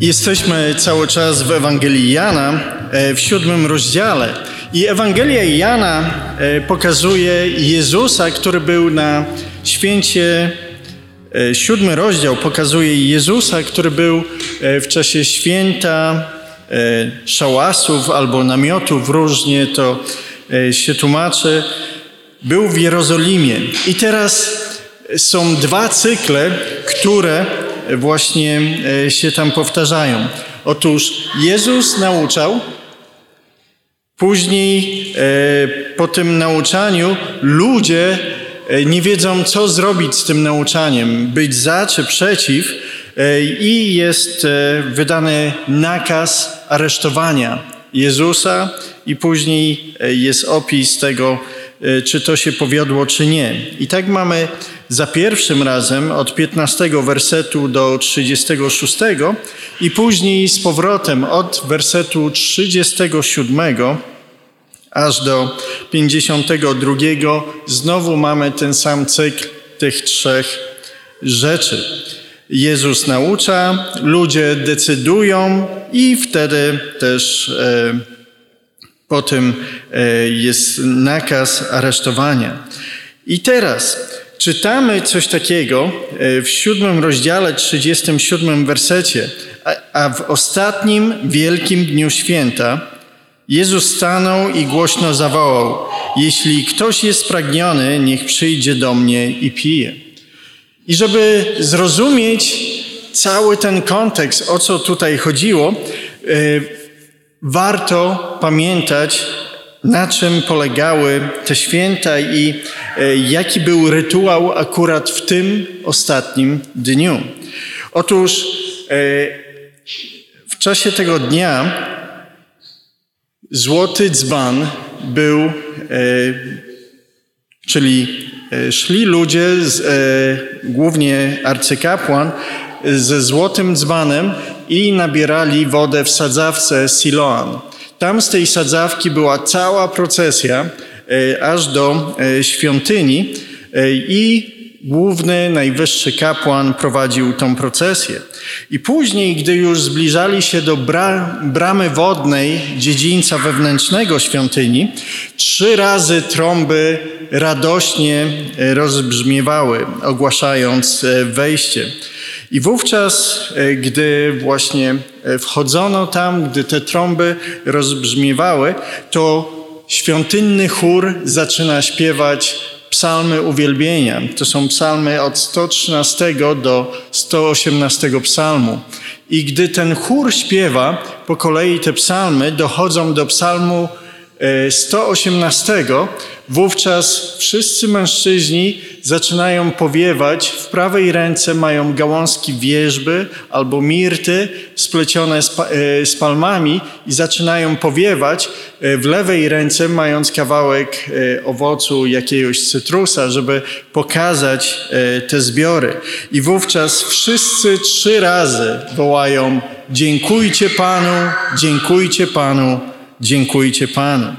Jesteśmy cały czas w Ewangelii Jana, e, w siódmym rozdziale. I Ewangelia Jana e, pokazuje Jezusa, który był na święcie. E, siódmy rozdział pokazuje Jezusa, który był w czasie święta szałasów albo namiotów, różnie to się tłumaczy. Był w Jerozolimie. I teraz są dwa cykle, które właśnie e, się tam powtarzają. Otóż Jezus nauczał, później e, po tym nauczaniu ludzie e, nie wiedzą, co zrobić z tym nauczaniem, być za czy przeciw, i jest wydany nakaz aresztowania Jezusa, i później jest opis tego, czy to się powiodło, czy nie. I tak mamy za pierwszym razem od 15 wersetu do 36 i później z powrotem od wersetu 37 aż do 52 znowu mamy ten sam cykl tych trzech rzeczy. Jezus naucza, ludzie decydują i wtedy też e, po tym e, jest nakaz aresztowania. I teraz czytamy coś takiego e, w siódmym rozdziale, 37 wersecie, a, w ostatnim wielkim dniu święta Jezus stanął i głośno zawołał: Jeśli ktoś jest spragniony, niech przyjdzie do mnie i pije. I żeby zrozumieć cały ten kontekst, o co tutaj chodziło, e, warto pamiętać na czym polegały te święta i e, jaki był rytuał akurat w tym ostatnim dniu. Otóż e, w czasie tego dnia złoty dzban był, e, czyli szli ludzie, głównie arcykapłan, ze złotym dzbanem i nabierali wodę w sadzawce Siloam. Tam z tej sadzawki była cała procesja e, aż do e, świątyni e, i główny, najwyższy kapłan prowadził tą procesję. I później, gdy już zbliżali się do bra bramy wodnej dziedzińca wewnętrznego świątyni, trzy razy trąby radośnie rozbrzmiewały, ogłaszając wejście. I wówczas, e, gdy właśnie e, wchodzono tam, gdy te trąby rozbrzmiewały, to świątynny chór zaczyna śpiewać psalmy uwielbienia. To są psalmy od 113 do 118 psalmu. I gdy ten chór śpiewa, po kolei te psalmy dochodzą do psalmu 118, e, wówczas wszyscy mężczyźni zaczynają powiewać. W prawej ręce mają gałązki wierzby albo mirty splecione z, e, z palmami i zaczynają powiewać. E, w lewej ręce mając kawałek owocu jakiegoś cytrusa, żeby pokazać te zbiory. I wówczas wszyscy trzy razy wołają: Dziękujcie Panu, dziękujcie Panu dziękujcie Panu.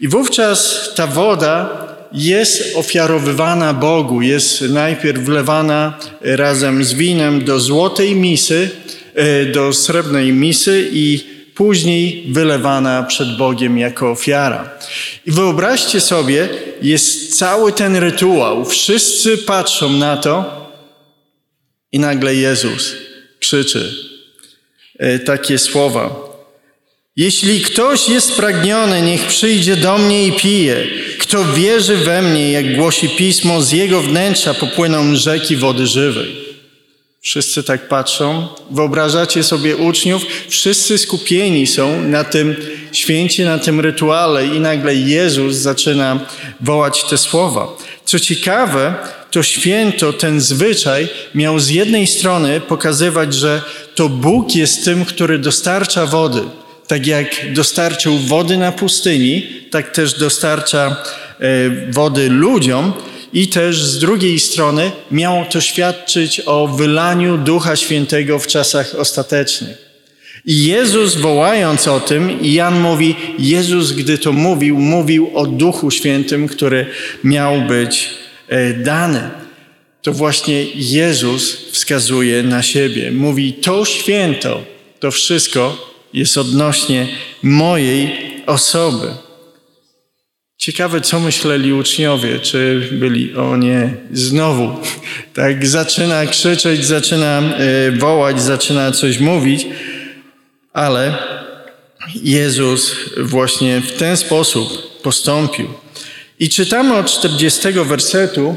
I wówczas ta woda jest ofiarowywana Bogu, jest najpierw wlewana razem z winem do złotej misy, e, do srebrnej misy i później wylewana przed Bogiem jako ofiara. I wyobraźcie sobie, jest cały ten rytuał, wszyscy patrzą na to i nagle Jezus krzyczy e, takie słowa. Jeśli ktoś jest pragniony, niech przyjdzie do mnie i pije. Kto wierzy we mnie, jak głosi pismo, z jego wnętrza popłyną rzeki wody żywej. Wszyscy tak patrzą. Wyobrażacie sobie uczniów? Wszyscy skupieni są na tym święcie, na tym rytuale i nagle Jezus zaczyna wołać te słowa. Co ciekawe, to święto, ten zwyczaj miał z jednej strony pokazywać, że to Bóg jest tym, który dostarcza wody tak jak dostarczył wody na pustyni, tak też dostarcza e, wody ludziom. I też z drugiej strony miało to świadczyć o wylaniu Ducha Świętego w czasach ostatecznych. I Jezus wołając o tym, Jan mówi, Jezus, gdy to mówił, mówił o Duchu Świętym, który miał być e, dany. To właśnie Jezus wskazuje na siebie. Mówi, to święto, to wszystko jest odnośnie mojej osoby. Ciekawe, co myśleli uczniowie, czy byli, o nie, znowu, tak zaczyna krzyczeć, zaczyna e, wołać, zaczyna coś mówić, ale Jezus właśnie w ten sposób postąpił. I czytamy od 40 wersetu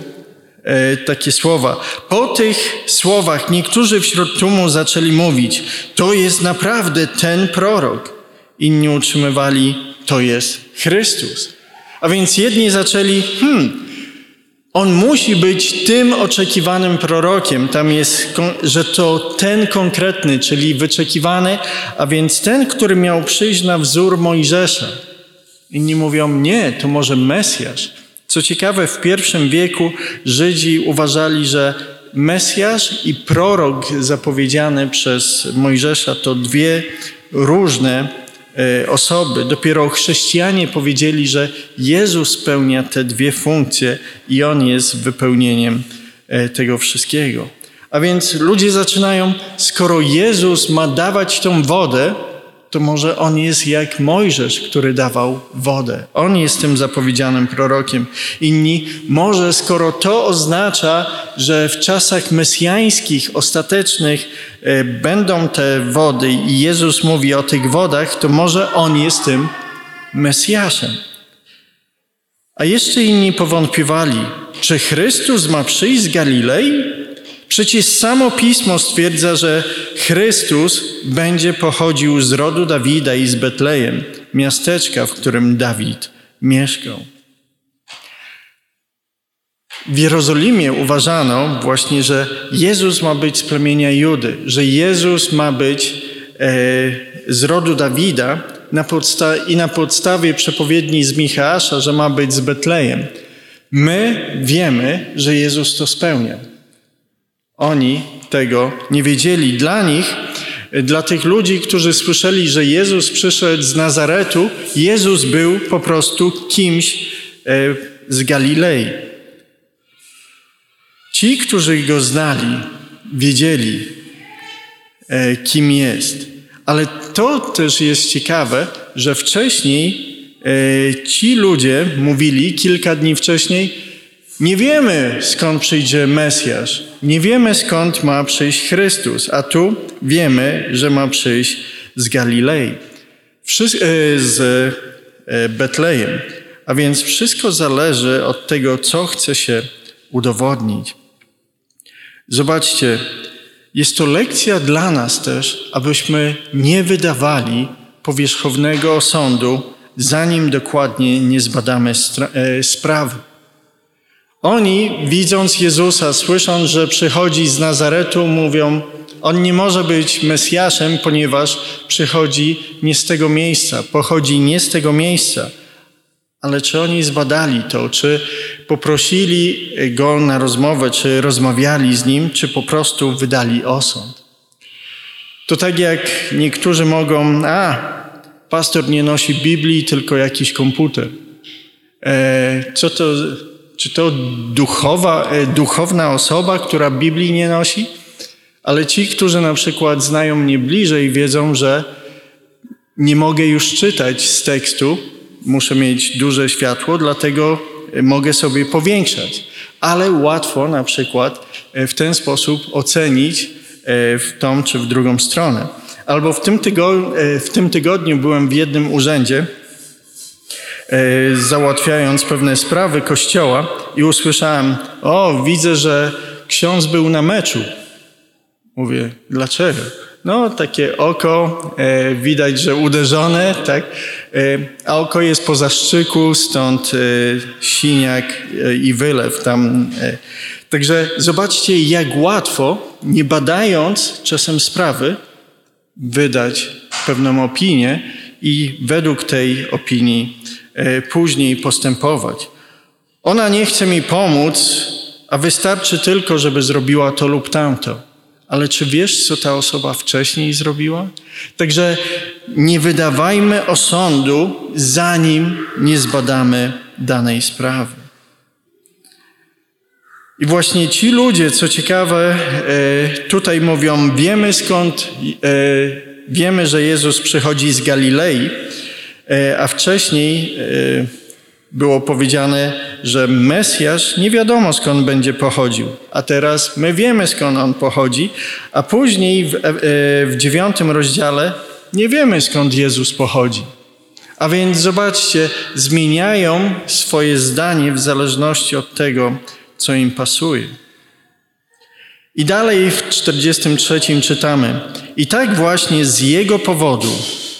takie słowa. Po tych słowach niektórzy wśród tłumu zaczęli mówić, to jest naprawdę ten prorok. Inni utrzymywali, to jest Chrystus. A więc jedni zaczęli, hmm, on musi być tym oczekiwanym prorokiem. Tam jest, że to ten konkretny, czyli wyczekiwany, a więc ten, który miał przyjść na wzór Mojżesza. Inni mówią, nie, to może Mesjasz. Co ciekawe, w pierwszym wieku Żydzi uważali, że Mesjasz i prorok zapowiedziany przez Mojżesza to dwie różne E, osoby. Dopiero chrześcijanie powiedzieli, że Jezus spełnia te dwie funkcje i On jest wypełnieniem e, tego wszystkiego. A więc ludzie zaczynają, skoro Jezus ma dawać tą wodę, to może on jest jak Mojżesz, który dawał wodę. On jest tym zapowiedzianym prorokiem. Inni, może skoro to oznacza, że w czasach mesjańskich, ostatecznych e, będą te wody i Jezus mówi o tych wodach, to może on jest tym Mesjaszem. A jeszcze inni powątpiewali, czy Chrystus ma przyjść z Galilei? Przecież samo pismo stwierdza, że Chrystus będzie pochodził z rodu Dawida i z Betlejem, miasteczka, w którym Dawid mieszkał. W Jerozolimie uważano właśnie, że Jezus ma być z plemienia Judy, że Jezus ma być e, z rodu Dawida na podsta- i na podstawie przepowiedni z Michała, że ma być z Betlejem. My wiemy, że Jezus to spełnia. Oni tego nie wiedzieli. Dla nich, dla tych ludzi, którzy słyszeli, że Jezus przyszedł z Nazaretu, Jezus był po prostu kimś e, z Galilei. Ci, którzy go znali, wiedzieli, e, kim jest. Ale to też jest ciekawe, że wcześniej e, ci ludzie mówili kilka dni wcześniej, nie wiemy skąd przyjdzie Mesjasz, nie wiemy skąd ma przyjść Chrystus, a tu wiemy, że ma przyjść z Galilei, e, z e, Betlejem. A więc wszystko zależy od tego, co chce się udowodnić. Zobaczcie, jest to lekcja dla nas też, abyśmy nie wydawali powierzchownego osądu, zanim dokładnie nie zbadamy e, sprawy. Oni, widząc Jezusa, słysząc, że przychodzi z Nazaretu, mówią: On nie może być Mesjaszem, ponieważ przychodzi nie z tego miejsca, pochodzi nie z tego miejsca. Ale czy oni zbadali to, czy poprosili go na rozmowę, czy rozmawiali z nim, czy po prostu wydali osąd? To tak jak niektórzy mogą, a pastor nie nosi Biblii, tylko jakiś komputer. E, co to czy to duchowa, e, duchowna osoba, która Biblii nie nosi? Ale ci, którzy na przykład znają mnie bliżej, wiedzą, że nie mogę już czytać z tekstu, muszę mieć duże światło, dlatego mogę sobie powiększać. Ale łatwo na przykład e, w ten sposób ocenić e, w tą czy w drugą stronę. Albo w tym, tygodniu, w tym tygodniu byłem w jednym urzędzie, E, załatwiając pewne sprawy kościoła i usłyszałem, o, widzę, że ksiądz był na meczu. Mówię, dlaczego? No, takie oko, e, widać, że uderzone, tak? E, a oko jest po zaszczyku, stąd e, siniak e, i wylew tam. E. Także zobaczcie, jak łatwo, nie badając czasem sprawy, wydać pewną opinię i według tej opinii E, później postępować. Ona nie chce mi pomóc, a wystarczy tylko, żeby zrobiła to lub tamto. Ale czy wiesz, co ta osoba wcześniej zrobiła? Także nie wydawajmy osądu, zanim nie zbadamy danej sprawy. I właśnie ci ludzie, co ciekawe, e, tutaj mówią, wiemy skąd e, wiemy, że Jezus przychodzi z Galilei, e, a wcześniej e, było powiedziane, że Mesjasz nie wiadomo skąd będzie pochodził, a teraz my wiemy skąd on pochodzi, a później w, e, w dziewiątym rozdziale nie wiemy skąd Jezus pochodzi. A więc zobaczcie, zmieniają swoje zdanie w zależności od tego, co im pasuje. I dalej w 43 czytamy: I tak właśnie z jego powodu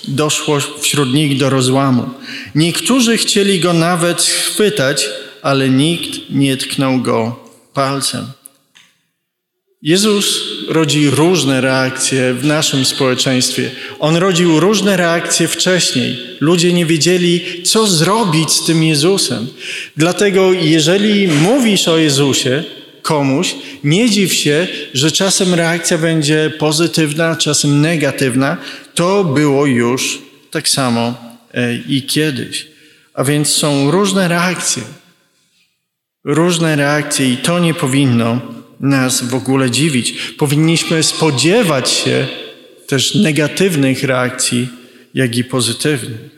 doszło wśród nich do rozłamu. Niektórzy chcieli go nawet chwytać, ale nikt nie tknął go palcem. Jezus rodzi różne reakcje w naszym społeczeństwie. On rodził różne reakcje wcześniej. Ludzie nie wiedzieli, co zrobić z tym Jezusem. Dlatego, jeżeli mówisz o Jezusie komuś, nie dziw się, że czasem reakcja będzie pozytywna, czasem negatywna. To było już tak samo e, i kiedyś. A więc są różne reakcje. Różne reakcje i to nie powinno nas w ogóle dziwić. Powinniśmy spodziewać się też negatywnych reakcji, jak i pozytywnych.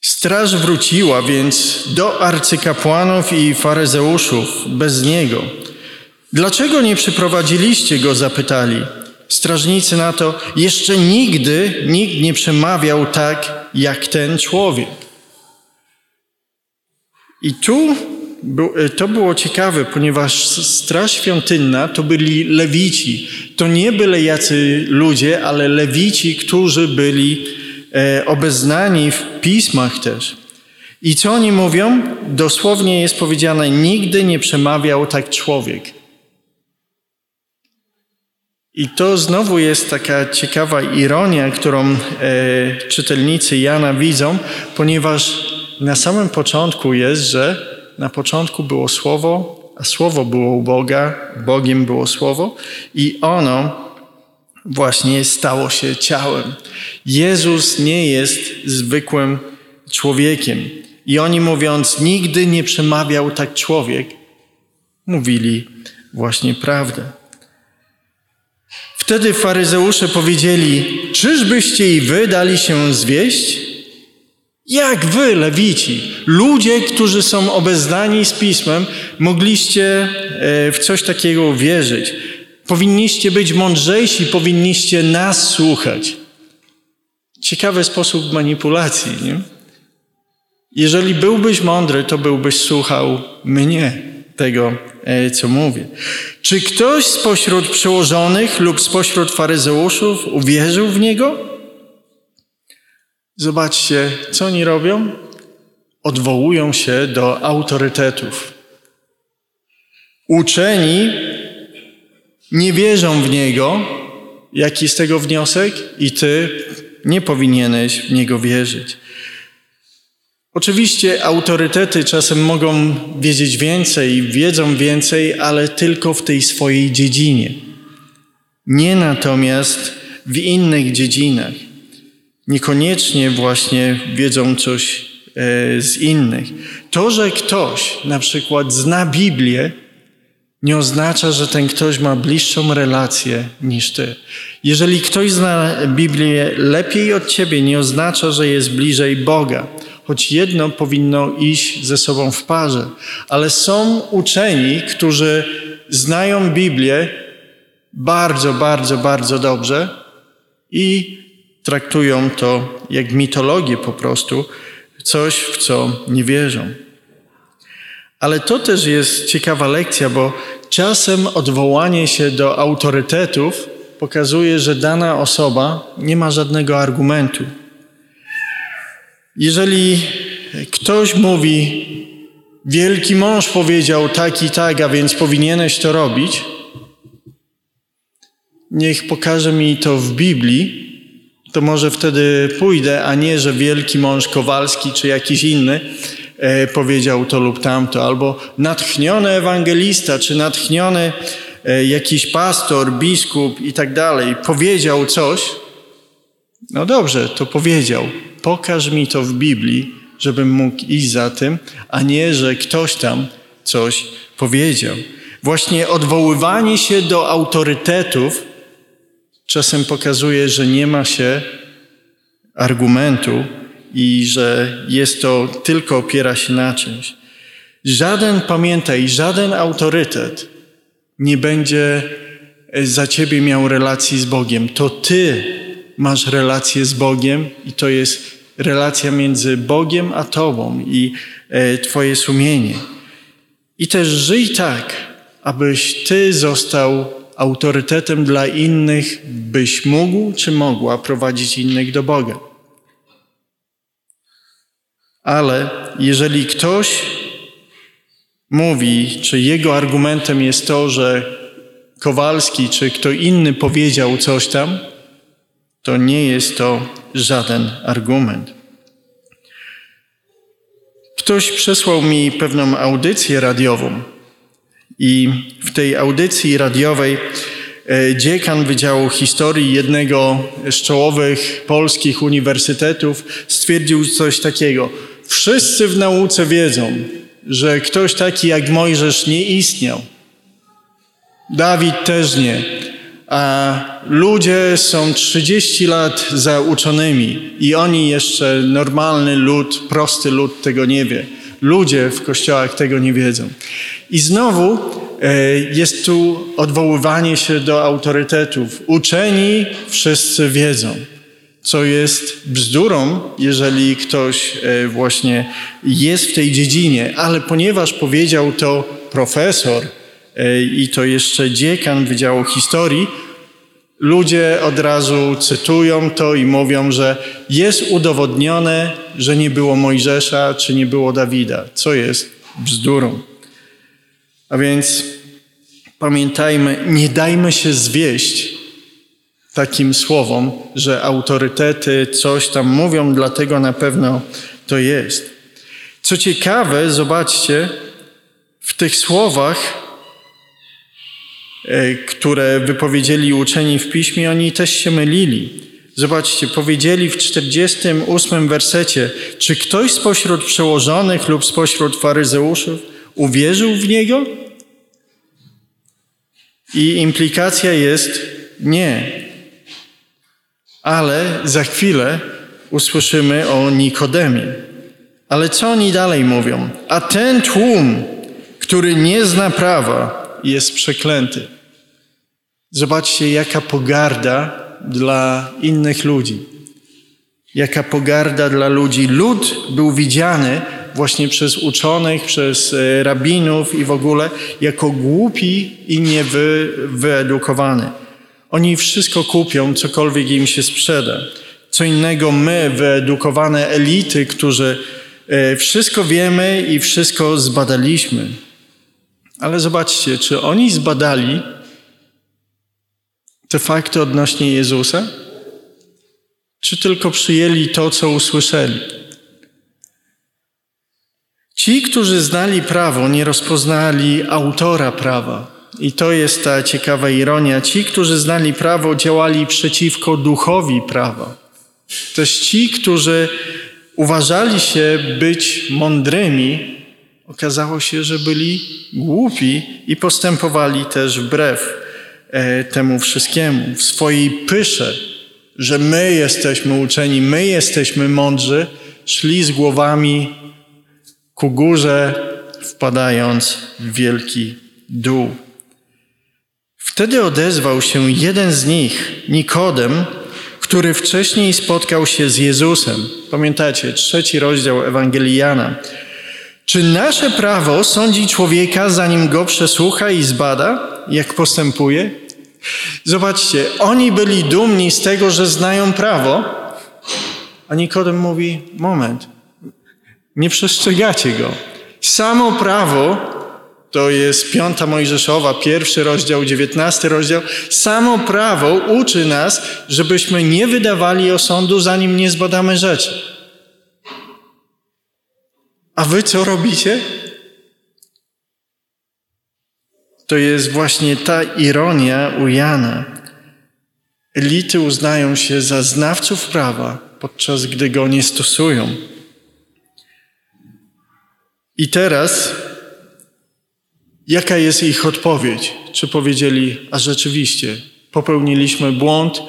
Straż wróciła więc do arcykapłanów i faryzeuszów bez niego. Dlaczego nie przyprowadziliście go? zapytali. Strażnicy na to, jeszcze nigdy nikt nie przemawiał tak jak ten człowiek. I tu E, to było ciekawe, ponieważ Straż Świątynna to byli lewici. To nie byli jacy ludzie, ale lewici, którzy byli e, obeznani w pismach też. I co oni mówią? Dosłownie jest powiedziane, nigdy nie przemawiał tak człowiek. I to znowu jest taka ciekawa ironia, którą e, czytelnicy Jana widzą, ponieważ na samym początku jest, że na początku było Słowo, a Słowo było u Boga, Bogiem było Słowo i ono właśnie stało się ciałem. Jezus nie jest zwykłym człowiekiem. I oni mówiąc, nigdy nie przemawiał tak człowiek, mówili właśnie prawdę. Wtedy faryzeusze powiedzieli, czyżbyście i wy dali się zwieść? Jak wy, lewici, ludzie, którzy są obeznani z pismem, mogliście e, w coś takiego wierzyć? Powinniście być mądrzejsi, powinniście nas słuchać. Ciekawy sposób manipulacji, nie? Jeżeli byłbyś mądry, to byłbyś słuchał mnie, tego, e, co mówię. Czy ktoś spośród przełożonych lub spośród faryzeuszów uwierzył w niego? Zobaczcie, co oni robią? Odwołują się do autorytetów. Uczeni nie wierzą w Niego. Jaki z tego wniosek? I Ty nie powinieneś w Niego wierzyć. Oczywiście autorytety czasem mogą wiedzieć więcej, wiedzą więcej, ale tylko w tej swojej dziedzinie. Nie natomiast w innych dziedzinach niekoniecznie właśnie wiedzą coś e, z innych. To, że ktoś na przykład zna Biblię, nie oznacza, że ten ktoś ma bliższą relację niż ty. Jeżeli ktoś zna Biblię lepiej od ciebie, nie oznacza, że jest bliżej Boga. Choć jedno powinno iść ze sobą w parze. Ale są uczeni, którzy znają Biblię bardzo, bardzo, bardzo dobrze i traktują to jak mitologię po prostu, coś, w co nie wierzą. Ale to też jest ciekawa lekcja, bo czasem odwołanie się do autorytetów pokazuje, że dana osoba nie ma żadnego argumentu. Jeżeli ktoś mówi, wielki mąż powiedział tak i tak, a więc powinieneś to robić, niech pokaże mi to w Biblii, to może wtedy pójdę, a nie, że wielki mąż Kowalski czy jakiś inny e, powiedział to lub tamto, albo natchniony ewangelista, czy natchniony e, jakiś pastor, biskup i tak dalej powiedział coś. No dobrze, to powiedział. Pokaż mi to w Biblii, żebym mógł iść za tym, a nie, że ktoś tam coś powiedział. Właśnie odwoływanie się do autorytetów czasem pokazuje, że nie ma się argumentu i że jest to tylko opiera się na czymś. Żaden, pamiętaj, żaden autorytet nie będzie za ciebie miał relacji z Bogiem. To ty masz relację z Bogiem i to jest relacja między Bogiem a tobą i e, twoje sumienie. I też żyj tak, abyś ty został autorytetem dla innych, byś mógł czy mogła prowadzić innych do Boga. Ale jeżeli ktoś mówi, czy jego argumentem jest to, że Kowalski czy kto inny powiedział coś tam, to nie jest to żaden argument. Ktoś przesłał mi pewną audycję radiową i w tej audycji radiowej e, dziekan Wydziału Historii jednego z czołowych polskich uniwersytetów stwierdził coś takiego. Wszyscy w nauce wiedzą, że ktoś taki jak Mojżesz nie istniał. Dawid też nie. A ludzie są 30 lat za uczonymi i oni jeszcze, normalny lud, prosty lud tego nie wie. Ludzie w kościołach tego nie wiedzą. I znowu e, jest tu odwoływanie się do autorytetów. Uczeni wszyscy wiedzą, co jest bzdurą, jeżeli ktoś e, właśnie jest w tej dziedzinie, ale ponieważ powiedział to profesor, i to jeszcze dziekan Wydziału Historii, ludzie od razu cytują to i mówią, że jest udowodnione, że nie było Mojżesza czy nie było Dawida, co jest bzdurą. A więc pamiętajmy, nie dajmy się zwieść takim słowom, że autorytety coś tam mówią, dlatego na pewno to jest. Co ciekawe, zobaczcie, w tych słowach które wypowiedzieli uczeni w piśmie, oni też się mylili. Zobaczcie, powiedzieli w 48 wersecie, czy ktoś spośród przełożonych lub spośród faryzeuszów uwierzył w Niego? I implikacja jest nie. Ale za chwilę usłyszymy o Nikodemie. Ale co oni dalej mówią? A ten tłum, który nie zna prawa, jest przeklęty. Zobaczcie, jaka pogarda dla innych ludzi. Jaka pogarda dla ludzi. Lud był widziany właśnie przez uczonych, przez e, rabinów i w ogóle jako głupi i niewyedukowany. Oni wszystko kupią, cokolwiek im się sprzeda. Co innego my, wyedukowane elity, którzy e, wszystko wiemy i wszystko zbadaliśmy. Ale zobaczcie, czy oni zbadali te fakty odnośnie Jezusa? Czy tylko przyjęli to, co usłyszeli? Ci, którzy znali prawo, nie rozpoznali autora prawa. I to jest ta ciekawa ironia. Ci, którzy znali prawo, działali przeciwko duchowi prawa. Też ci, którzy uważali się być mądrymi, okazało się, że byli głupi i postępowali też wbrew temu wszystkiemu, w swojej pysze, że my jesteśmy uczeni, my jesteśmy mądrzy, szli z głowami ku górze, wpadając w wielki dół. Wtedy odezwał się jeden z nich, Nikodem, który wcześniej spotkał się z Jezusem. Pamiętacie, trzeci rozdział Ewangelii Jana. Czy nasze prawo sądzi człowieka, zanim go przesłucha i zbada, jak postępuje? Zobaczcie, oni byli dumni z tego, że znają prawo, a Nikodem mówi: Moment, nie przestrzegacie go. Samo prawo to jest piąta Mojżeszowa, pierwszy rozdział, dziewiętnasty rozdział. Samo prawo uczy nas, żebyśmy nie wydawali osądu, zanim nie zbadamy rzeczy. A wy co robicie? To jest właśnie ta ironia u Jana. Elity uznają się za znawców prawa, podczas gdy go nie stosują. I teraz, jaka jest ich odpowiedź? Czy powiedzieli, a rzeczywiście, popełniliśmy błąd,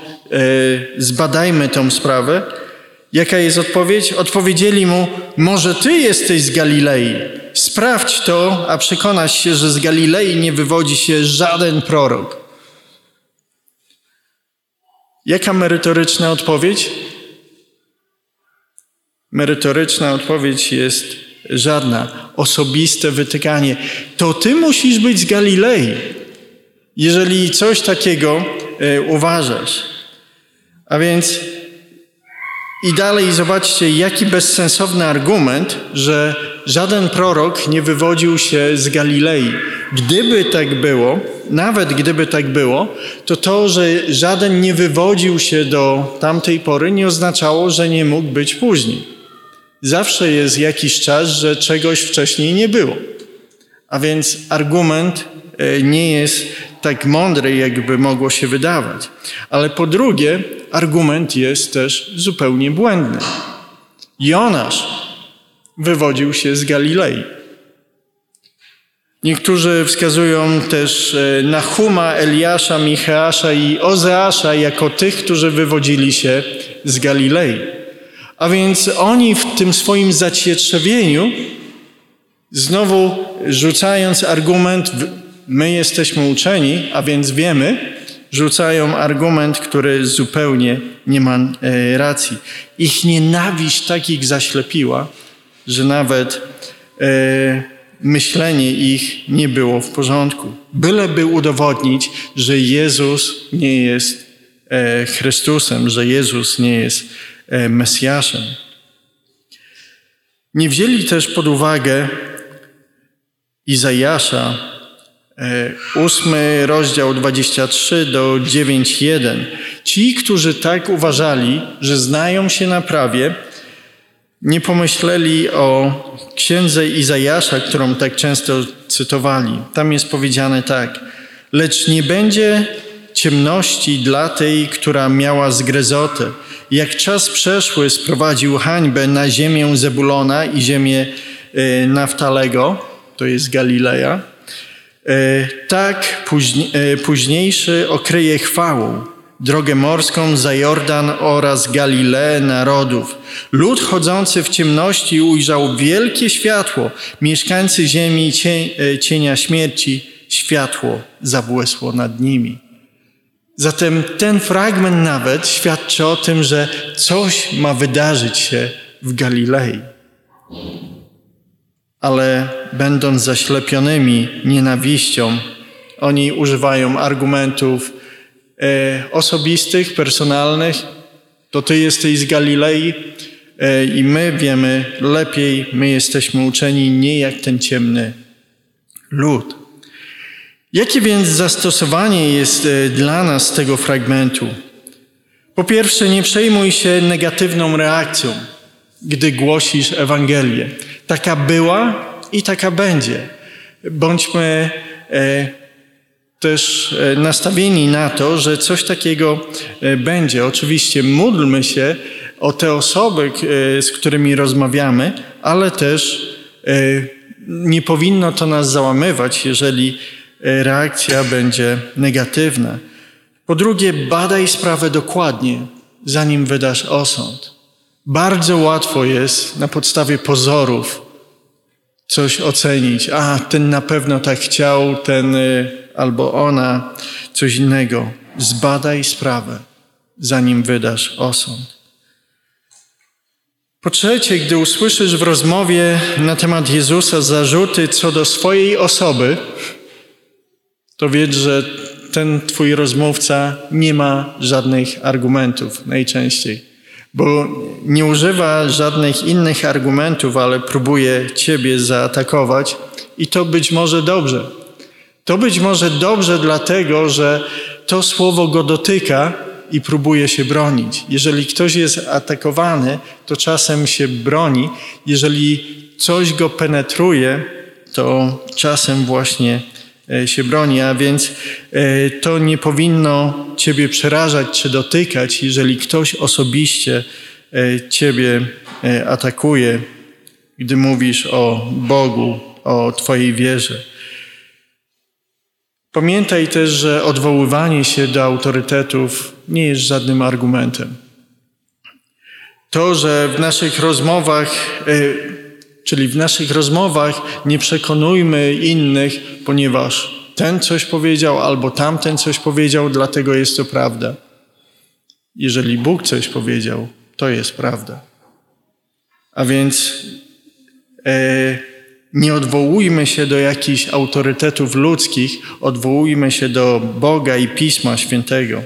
zbadajmy tą sprawę. Jaka jest odpowiedź? Odpowiedzieli mu: Może ty jesteś z Galilei. Sprawdź to, a przekonasz się, że z Galilei nie wywodzi się żaden prorok. Jaka merytoryczna odpowiedź? Merytoryczna odpowiedź jest żadna. Osobiste wytykanie. To ty musisz być z Galilei, jeżeli coś takiego e, uważasz. A więc i dalej zobaczcie, jaki bezsensowny argument, że żaden prorok nie wywodził się z Galilei. Gdyby tak było, nawet gdyby tak było, to to, że żaden nie wywodził się do tamtej pory, nie oznaczało, że nie mógł być później. Zawsze jest jakiś czas, że czegoś wcześniej nie było. A więc argument e, nie jest tak mądry, jakby mogło się wydawać. Ale po drugie, argument jest też zupełnie błędny. Jonasz wywodził się z Galilei. Niektórzy wskazują też e, Nahuma, Eliasza, Micheasza i Ozeasza jako tych, którzy wywodzili się z Galilei. A więc oni w tym swoim zacietrzewieniu, znowu rzucając argument, my jesteśmy uczeni, a więc wiemy, rzucają argument, który zupełnie nie ma e, racji. Ich nienawiść tak ich zaślepiła, że nawet e, myślenie ich nie było w porządku. Byleby udowodnić, że Jezus nie jest e, Chrystusem, że Jezus nie jest e, Mesjaszem. Nie wzięli też pod uwagę Izajasza, e, ósmy rozdział 23 do 9:1. Ci, którzy tak uważali, że znają się na prawie, nie pomyśleli o księdze Izajasza, którą tak często cytowali. Tam jest powiedziane tak: Lecz nie będzie ciemności dla tej, która miała zgrezotę. Jak czas przeszły sprowadził hańbę na ziemię Zebulona i ziemię e, Naftalego, to jest Galileja, e, tak e, późniejszy okryje chwałą drogę morską za Jordan oraz Galileę narodów. Lud chodzący w ciemności ujrzał wielkie światło. Mieszkańcy ziemi e, cienia śmierci, światło zabłysło nad nimi. Zatem ten fragment nawet świadczy o tym, że coś ma wydarzyć się w Galilei. Ale będąc zaślepionymi nienawiścią, oni używają argumentów, E, osobistych, personalnych, to Ty jesteś z Galilei e, i my wiemy lepiej, my jesteśmy uczeni nie jak ten ciemny lud. Jakie więc zastosowanie jest e, dla nas tego fragmentu? Po pierwsze, nie przejmuj się negatywną reakcją, gdy głosisz Ewangelię. Taka była i taka będzie. Bądźmy też e, nastawieni na to, że coś takiego e, będzie. Oczywiście módlmy się o te osoby, e, z którymi rozmawiamy, ale też nie powinno to nas załamywać, jeżeli reakcja będzie negatywna. Po drugie, badaj sprawę dokładnie, zanim wydasz osąd. Bardzo łatwo jest na podstawie pozorów coś ocenić. A, ten na pewno tak chciał, ten albo ona coś innego. Zbadaj sprawę, zanim wydasz osąd. Po trzecie, gdy usłyszysz w rozmowie na temat Jezusa zarzuty co do swojej osoby, to wiedz, że ten twój rozmówca nie ma żadnych argumentów najczęściej, bo nie używa żadnych innych argumentów, ale próbuje ciebie zaatakować i to być może dobrze. To być może dobrze dlatego, że to słowo go dotyka i próbuje się bronić. Jeżeli ktoś jest atakowany, to czasem się broni. Jeżeli coś go penetruje, to czasem właśnie się broni, a więc e, to nie powinno Ciebie przerażać czy dotykać, jeżeli ktoś osobiście e, Ciebie atakuje, gdy mówisz o Bogu, o Twojej wierze. Pamiętaj też, że odwoływanie się do autorytetów nie jest żadnym argumentem. To, że w naszych rozmowach, e, czyli w naszych rozmowach nie przekonujmy innych, ponieważ ten coś powiedział albo tamten coś powiedział, dlatego jest to prawda. Jeżeli Bóg coś powiedział, to jest prawda. A więc e, nie odwołujmy się do jakichś autorytetów ludzkich, odwołujmy się do Boga i Pisma Świętego.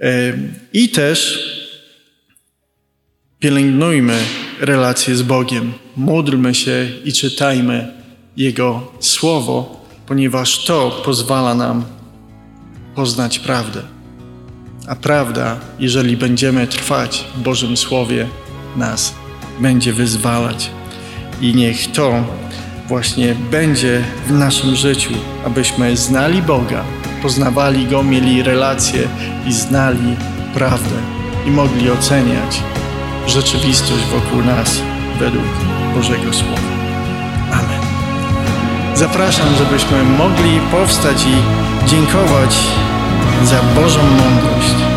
E, I też pielęgnujmy relacje z Bogiem, módlmy się i czytajmy Jego Słowo, ponieważ to pozwala nam poznać prawdę. A prawda, jeżeli będziemy trwać w Bożym Słowie, nas będzie wyzwalać. I niech to właśnie będzie w naszym życiu, abyśmy znali Boga, poznawali Go, mieli relacje i znali prawdę i mogli oceniać rzeczywistość wokół nas według Bożego Słowa. Amen. Zapraszam, żebyśmy mogli powstać i dziękować za Bożą mądrość.